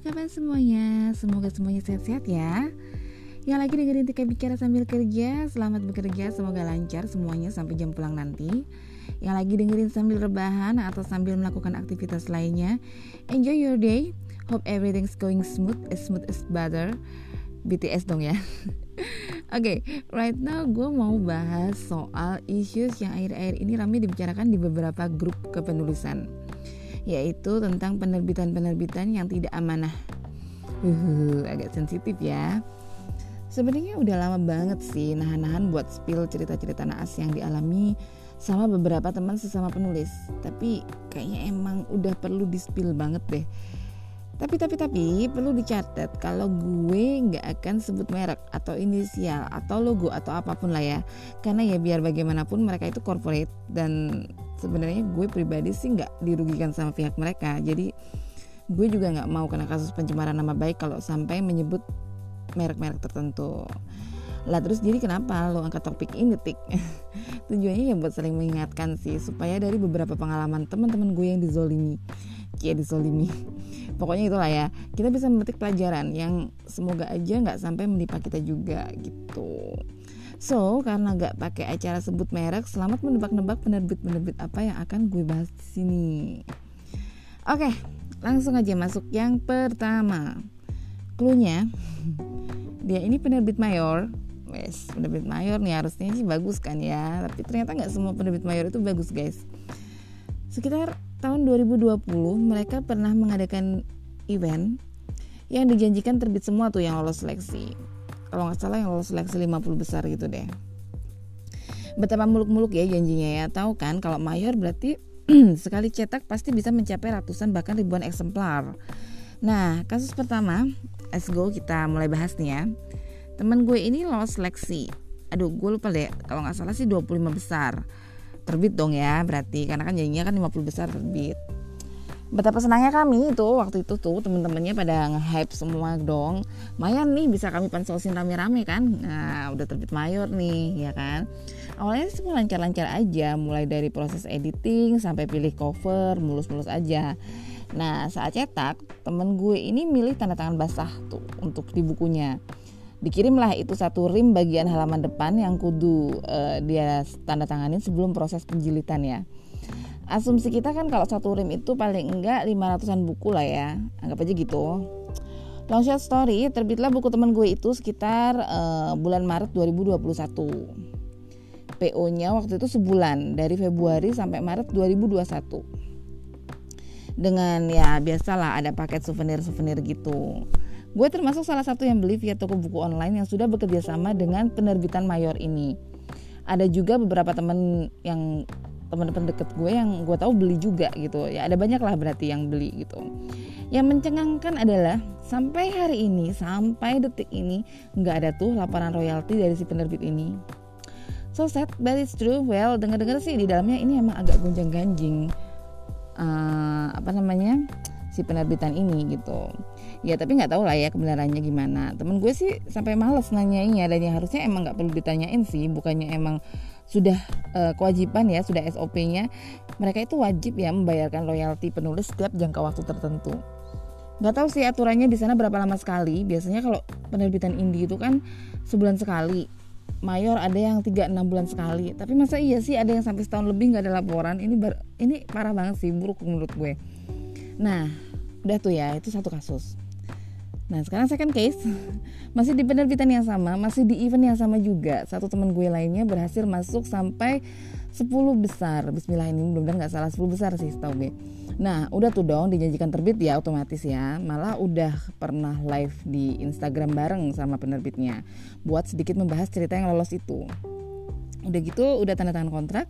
apa kabar semuanya? Semoga semuanya sehat-sehat ya. Yang lagi dengerin Tika Bicara sambil kerja. Selamat bekerja, semoga lancar semuanya sampai jam pulang nanti. Yang lagi dengerin sambil rebahan atau sambil melakukan aktivitas lainnya. Enjoy your day. Hope everything's going smooth, as smooth as butter. BTS dong ya. Oke, okay, right now gue mau bahas soal issues yang akhir-akhir ini ramai dibicarakan di beberapa grup kepenulisan Yaitu tentang penerbitan-penerbitan yang tidak amanah. Uh, Agak sensitif ya. Sebenarnya udah lama banget sih nahan-nahan buat spill cerita-cerita naas yang dialami sama beberapa teman sesama penulis. Tapi kayaknya emang udah perlu di spill banget deh tapi tapi tapi perlu dicatat kalau gue nggak akan sebut merek atau inisial atau logo atau apa pun lah ya. Karena ya biar bagaimanapun mereka itu corporate dan sebenarnya gue pribadi sih nggak dirugikan sama pihak mereka. Jadi gue juga nggak mau kena kasus pencemaran nama baik kalau sampai menyebut merek-merek tertentu. Lah terus jadi kenapa lo angkat topik ini tik? Tujuannya ya buat saling mengingatkan sih supaya dari beberapa pengalaman teman-teman gue yang dizolimi ya dizolimi pokoknya itulah ya kita bisa memetik pelajaran yang semoga aja nggak sampai menimpa kita juga gitu So, karena nggak pakai acara sebut merek, selamat menebak-nebak penerbit-penerbit apa yang akan gue bahas di sini. Oke, langsung aja masuk yang pertama. Cluenya, dia ini penerbit mayor. Wes, penerbit mayor nih harusnya sih bagus kan ya, tapi ternyata nggak semua penerbit mayor itu bagus guys. Sekitar tahun 2020 mereka pernah mengadakan event yang dijanjikan terbit semua tuh yang lolos seleksi. Kalau nggak salah yang lolos seleksi 50 besar gitu deh. Betapa muluk-muluk ya janjinya ya. Tahu kan kalau mayor berarti sekali cetak pasti bisa mencapai ratusan bahkan ribuan eksemplar. Nah, kasus pertama, let's go kita mulai bahas nih ya. Temen gue ini lolos seleksi. Aduh, gue lupa deh. Kalau nggak salah sih 25 besar terbit dong ya berarti. Karena kan jadinya kan 50 besar terbit. Betapa senangnya kami itu waktu itu tuh temen-temennya pada nge-hype semua dong. Mayan nih bisa kami pansosin rame-rame kan? Nah udah terbit mayor nih ya kan? Awalnya semua lancar-lancar aja mulai dari proses editing sampai pilih cover mulus-mulus aja. Nah saat cetak temen gue ini milih tanda tangan basah tuh untuk di bukunya dikirimlah itu satu rim bagian halaman depan yang kudu uh, dia tanda tanganin sebelum proses penjilitan ya. Asumsi kita kan kalau satu rim itu paling enggak 500an buku lah ya. Anggap aja gitu. Long shot story terbitlah buku teman gue itu sekitar uh, bulan Maret 2021 PO nya waktu itu sebulan dari Februari sampai Maret 2021 dengan ya biasalah ada paket souvenir-souvenir gitu Gue termasuk salah satu yang beli via toko buku online yang sudah bekerja sama dengan penerbitan mayor ini. Ada juga beberapa temen yang teman-teman deket gue yang gue tahu beli juga gitu. Ya ada banyak lah berarti yang beli gitu. Yang mencengangkan adalah sampai hari ini sampai detik ini nggak ada tuh laporan royalti dari si penerbit ini. So sad but it's true. Well dengar-dengar sih di dalamnya ini emang agak gonjang ganjing uh, apa namanya si penerbitan ini gitu ya tapi nggak tahu lah ya kebenarannya gimana. Temen gue sih sampai males nanyainnya dan yang harusnya emang nggak perlu ditanyain sih. Bukannya emang sudah uh, kewajiban ya sudah SOP-nya mereka itu wajib ya membayarkan royalti penulis setiap jangka waktu tertentu. Nggak tahu sih aturannya di sana berapa lama sekali. Biasanya kalau penerbitan indie itu kan sebulan sekali. Mayor ada yang 3-6 bulan sekali. Tapi masa iya sih ada yang sampai setahun lebih nggak ada laporan? Ini bar, ini parah banget sih buruk menurut gue. Nah udah tuh ya itu satu kasus Nah sekarang second case masih di penerbitan yang sama, masih di event yang sama juga. Satu teman gue lainnya berhasil masuk sampai 10 besar. Bismillah ini benar nggak salah 10 besar sih tau gue. Nah udah tuh dong dijanjikan terbit ya otomatis ya. Malah udah pernah live di Instagram bareng sama penerbitnya buat sedikit membahas cerita yang lolos itu. Udah gitu udah tanda tangan kontrak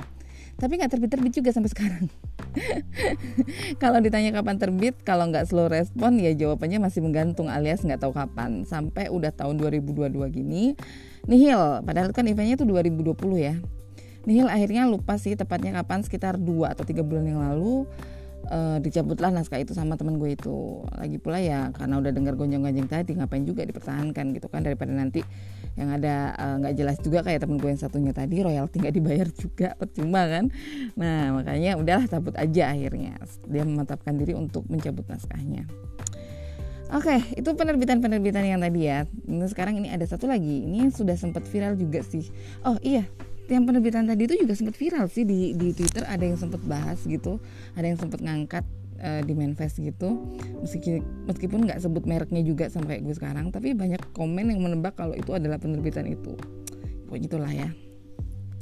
tapi nggak terbit-terbit juga sampai sekarang kalau ditanya kapan terbit kalau nggak slow respon ya jawabannya masih menggantung alias nggak tahu kapan. Sampai udah tahun 2022 gini nihil. Padahal kan eventnya itu 2020 ya. Nihil akhirnya lupa sih tepatnya kapan sekitar 2 atau tiga bulan yang lalu uh, dicabutlah naskah itu sama temen gue itu. Lagi pula ya karena udah dengar gonjang-gonjang tadi ngapain juga dipertahankan gitu kan daripada nanti yang ada eh, nggak uh, jelas juga kayak temen gue yang satunya tadi royalti nggak dibayar juga percuma kan nah makanya udahlah cabut aja akhirnya dia memantapkan diri untuk mencabut naskahnya Oke, itu penerbitan-penerbitan yang tadi ya. Nah, sekarang ini ada satu lagi. Ini sudah sempat viral juga sih. Oh iya, yang penerbitan tadi itu juga sempat viral sih di di Twitter. Ada yang sempat bahas gitu, ada yang sempat ngangkat uh, di manifest gitu. Meskipun meskipun nggak sebut mereknya juga kayak gue sekarang, tapi banyak komen yang menebak kalau itu adalah penerbitan itu. Pokoknya gitulah ya.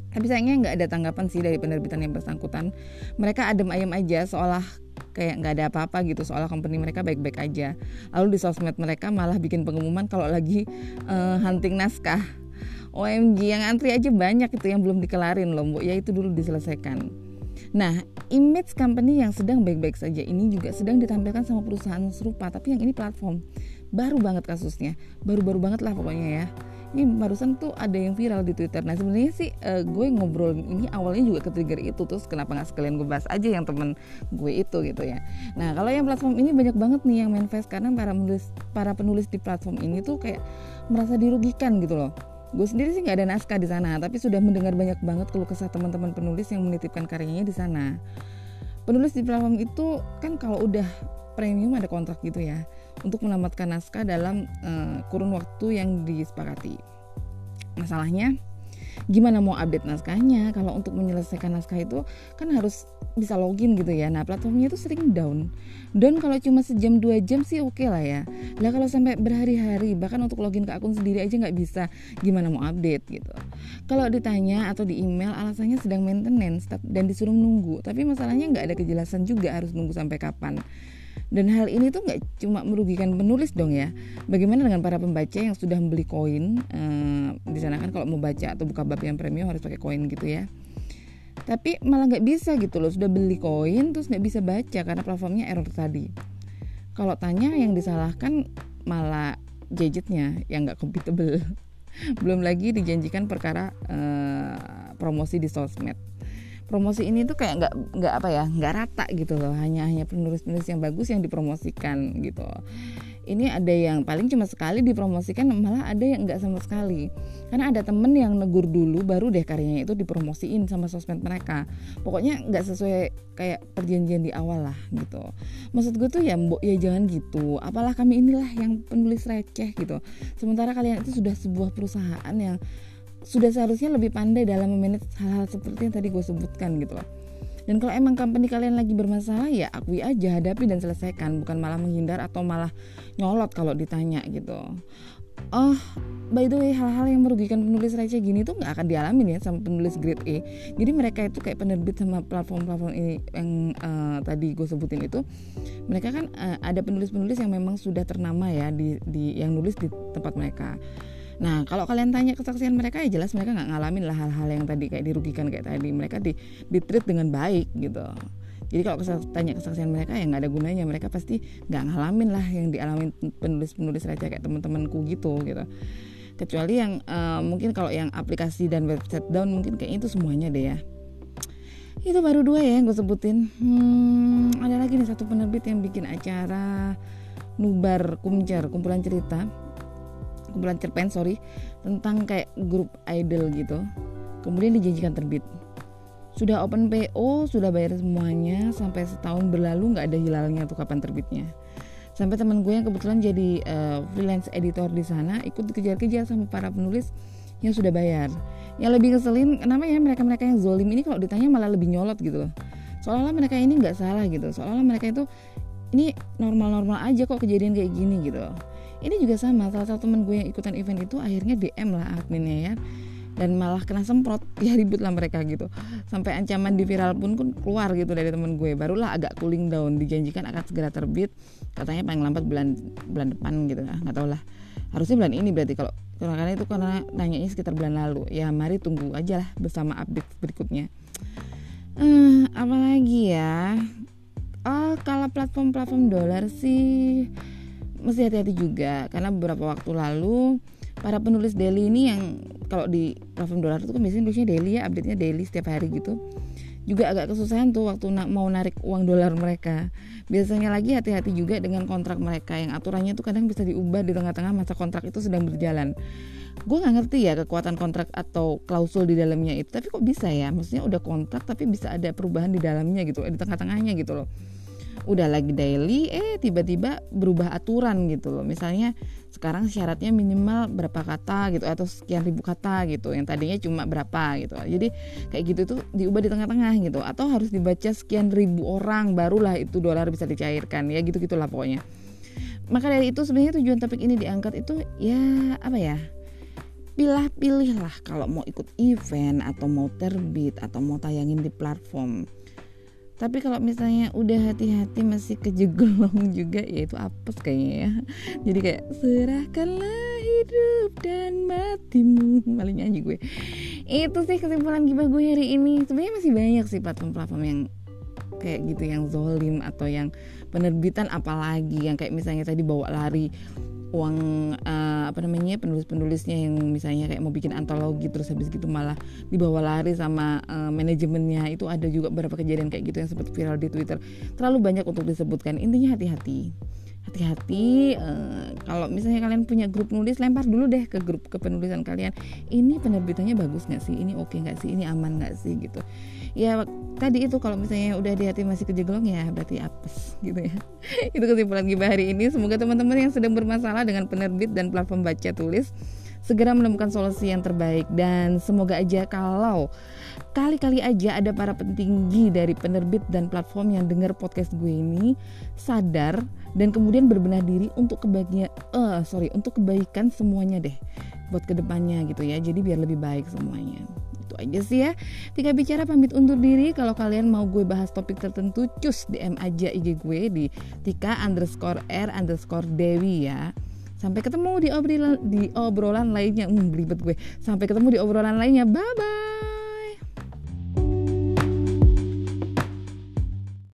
Tapi sayangnya nggak ada tanggapan sih dari penerbitan yang bersangkutan. Mereka adem ayam aja seolah kayak nggak ada apa-apa gitu soal company mereka baik-baik aja lalu di sosmed mereka malah bikin pengumuman kalau lagi uh, hunting naskah OMG yang antri aja banyak itu yang belum dikelarin loh mbok ya itu dulu diselesaikan Nah, image company yang sedang baik-baik saja ini juga sedang ditampilkan sama perusahaan serupa, tapi yang ini platform. Baru banget kasusnya, baru-baru banget lah pokoknya ya ini barusan tuh ada yang viral di Twitter. Nah sebenarnya sih uh, gue ngobrol ini awalnya juga ke trigger itu terus kenapa nggak sekalian gue bahas aja yang temen gue itu gitu ya. Nah kalau yang platform ini banyak banget nih yang manifest karena para penulis para penulis di platform ini tuh kayak merasa dirugikan gitu loh. Gue sendiri sih nggak ada naskah di sana, tapi sudah mendengar banyak banget keluh kesah teman-teman penulis yang menitipkan karyanya di sana. Penulis di platform itu kan kalau udah premium ada kontrak gitu ya untuk menamatkan naskah dalam uh, kurun waktu yang disepakati. Masalahnya gimana mau update naskahnya? Kalau untuk menyelesaikan naskah itu kan harus bisa login gitu ya. Nah platformnya itu sering down. Down kalau cuma sejam dua jam sih oke okay lah ya. Lah kalau sampai berhari-hari bahkan untuk login ke akun sendiri aja nggak bisa. Gimana mau update gitu. Kalau ditanya atau di email alasannya sedang maintenance dan disuruh nunggu. Tapi masalahnya nggak ada kejelasan juga harus nunggu sampai kapan dan hal ini tuh nggak cuma merugikan penulis dong ya. Bagaimana dengan para pembaca yang sudah membeli koin? Uh, di sana kan kalau mau baca atau buka bab yang premium harus pakai koin gitu ya. Tapi malah nggak bisa gitu loh. Sudah beli koin terus nggak bisa baca karena platformnya error tadi. Kalau tanya yang disalahkan malah gadgetnya yang nggak compatible. Belum lagi dijanjikan perkara uh, promosi di sosmed promosi ini tuh kayak nggak nggak apa ya nggak rata gitu loh. Hanya hanya penulis-penulis yang bagus yang dipromosikan gitu. Ini ada yang paling cuma sekali dipromosikan malah ada yang nggak sama sekali. Karena ada temen yang negur dulu baru deh karyanya itu dipromosiin sama sosmed mereka. Pokoknya nggak sesuai kayak perjanjian di awal lah gitu. Maksud gue tuh ya mbok ya jangan gitu. Apalah kami inilah yang penulis receh gitu. Sementara kalian itu sudah sebuah perusahaan yang sudah seharusnya lebih pandai dalam memanage hal-hal seperti yang tadi gue sebutkan gitu loh. Dan kalau emang company kalian lagi bermasalah ya akui aja hadapi dan selesaikan. Bukan malah menghindar atau malah nyolot kalau ditanya gitu. Oh by the way hal-hal yang merugikan penulis receh gini tuh nggak akan dialami ya sama penulis grade A. Jadi mereka itu kayak penerbit sama platform-platform ini yang uh, tadi gue sebutin itu. Mereka kan uh, ada penulis-penulis yang memang sudah ternama ya di, di yang nulis di tempat mereka Nah kalau kalian tanya kesaksian mereka ya jelas mereka nggak ngalamin lah hal-hal yang tadi kayak dirugikan kayak tadi. Mereka di di treat dengan baik gitu. Jadi kalau tanya kesaksian mereka ya nggak ada gunanya. Mereka pasti nggak ngalamin lah yang dialami penulis-penulis receh kayak teman-temanku gitu gitu. Kecuali yang uh, mungkin kalau yang aplikasi dan website down mungkin kayak itu semuanya deh ya. Itu baru dua ya yang gue sebutin. Hmm, ada lagi nih satu penerbit yang bikin acara nubar kumcer kumpulan cerita kumpulan cerpen sorry tentang kayak grup idol gitu. Kemudian dijanjikan terbit. Sudah open PO sudah bayar semuanya sampai setahun berlalu nggak ada hilalnya tuh kapan terbitnya. Sampai teman gue yang kebetulan jadi uh, freelance editor di sana ikut dikejar-kejar sama para penulis yang sudah bayar. Yang lebih ngeselin kenapa ya mereka-mereka yang zolim ini kalau ditanya malah lebih nyolot gitu loh. Seolah-olah mereka ini nggak salah gitu. Seolah-olah mereka itu ini normal-normal aja kok kejadian kayak gini gitu ini juga sama salah satu temen gue yang ikutan event itu akhirnya DM lah adminnya ya. Dan malah kena semprot ya ribut lah mereka gitu. Sampai ancaman di viral pun pun keluar gitu dari temen gue. Barulah agak cooling down dijanjikan akan segera terbit. Katanya paling lambat bulan bulan depan gitu lah nggak tau lah harusnya bulan ini berarti kalau karena itu karena nanya sekitar bulan lalu. Ya mari tunggu aja lah bersama update berikutnya. Uh, apalagi ya? Oh kalau platform-platform dolar sih mesti hati-hati juga karena beberapa waktu lalu para penulis daily ini yang kalau di platform dolar itu kan biasanya nulisnya daily ya update-nya daily setiap hari gitu juga agak kesusahan tuh waktu na mau narik uang dolar mereka. Biasanya lagi hati-hati juga dengan kontrak mereka yang aturannya tuh kadang bisa diubah di tengah-tengah masa kontrak itu sedang berjalan. Gue nggak ngerti ya kekuatan kontrak atau klausul di dalamnya itu tapi kok bisa ya? Maksudnya udah kontrak tapi bisa ada perubahan di dalamnya gitu di tengah-tengahnya gitu loh udah lagi daily eh tiba-tiba berubah aturan gitu loh. Misalnya sekarang syaratnya minimal berapa kata gitu atau sekian ribu kata gitu. Yang tadinya cuma berapa gitu. Jadi kayak gitu tuh diubah di tengah-tengah gitu. Atau harus dibaca sekian ribu orang barulah itu dolar bisa dicairkan. Ya gitu gitulah pokoknya. Maka dari itu sebenarnya tujuan topik ini diangkat itu ya apa ya pilih-pilih lah kalau mau ikut event atau mau terbit atau mau tayangin di platform tapi kalau misalnya udah hati-hati masih kejegelong juga ya itu apes kayaknya ya. Jadi kayak serahkanlah hidup dan matimu. Malah nyanyi gue. Itu sih kesimpulan gibah gue hari ini. Sebenarnya masih banyak sih platform-platform yang kayak gitu yang zolim atau yang penerbitan apalagi yang kayak misalnya tadi bawa lari uang uh, apa namanya penulis-penulisnya yang misalnya kayak mau bikin antologi terus habis gitu malah dibawa lari sama uh, manajemennya. Itu ada juga beberapa kejadian kayak gitu yang sempat viral di Twitter. Terlalu banyak untuk disebutkan. Intinya hati-hati. Hati-hati uh, kalau misalnya kalian punya grup nulis lempar dulu deh ke grup kepenulisan kalian. Ini penerbitannya bagus nggak sih? Ini oke okay nggak sih? Ini aman nggak sih? Gitu ya tadi itu kalau misalnya udah di hati masih kejeglong ya berarti apes gitu ya. Itu kesimpulan gibah hari ini. Semoga teman-teman yang sedang bermasalah dengan penerbit dan platform baca tulis segera menemukan solusi yang terbaik. Dan semoga aja kalau kali-kali aja ada para pentinggi dari penerbit dan platform yang dengar podcast gue ini sadar dan kemudian berbenah diri untuk kebahagiaan uh, sorry untuk kebaikan semuanya deh buat ke depannya gitu ya. Jadi biar lebih baik semuanya itu aja sih ya Tika bicara pamit undur diri kalau kalian mau gue bahas topik tertentu cus DM aja IG gue di Tika underscore R underscore Dewi ya Sampai ketemu di obrolan di obrolan lainnya. Hmm, belibet gue. Sampai ketemu di obrolan lainnya. Bye bye.